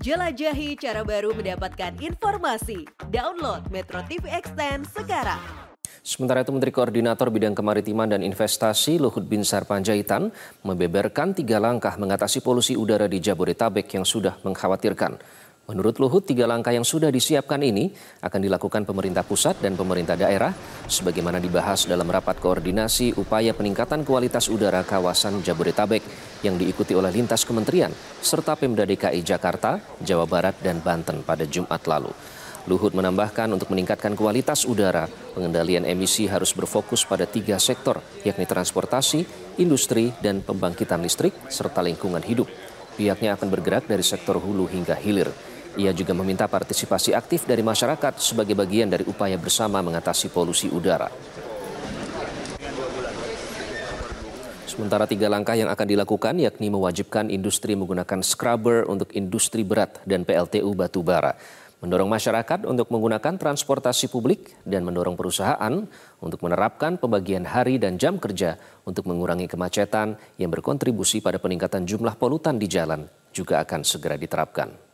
Jelajahi cara baru mendapatkan informasi. Download Metro TV Extend sekarang. Sementara itu Menteri Koordinator Bidang Kemaritiman dan Investasi Luhut Binsar Panjaitan membeberkan tiga langkah mengatasi polusi udara di Jabodetabek yang sudah mengkhawatirkan. Menurut Luhut, tiga langkah yang sudah disiapkan ini akan dilakukan pemerintah pusat dan pemerintah daerah sebagaimana dibahas dalam rapat koordinasi upaya peningkatan kualitas udara kawasan Jabodetabek yang diikuti oleh lintas kementerian serta Pemda DKI Jakarta, Jawa Barat, dan Banten pada Jumat lalu. Luhut menambahkan untuk meningkatkan kualitas udara, pengendalian emisi harus berfokus pada tiga sektor, yakni transportasi, industri, dan pembangkitan listrik, serta lingkungan hidup. Pihaknya akan bergerak dari sektor hulu hingga hilir. Ia juga meminta partisipasi aktif dari masyarakat sebagai bagian dari upaya bersama mengatasi polusi udara. Sementara tiga langkah yang akan dilakukan yakni mewajibkan industri menggunakan scrubber untuk industri berat dan PLTU batu bara, mendorong masyarakat untuk menggunakan transportasi publik dan mendorong perusahaan untuk menerapkan pembagian hari dan jam kerja untuk mengurangi kemacetan yang berkontribusi pada peningkatan jumlah polutan di jalan juga akan segera diterapkan.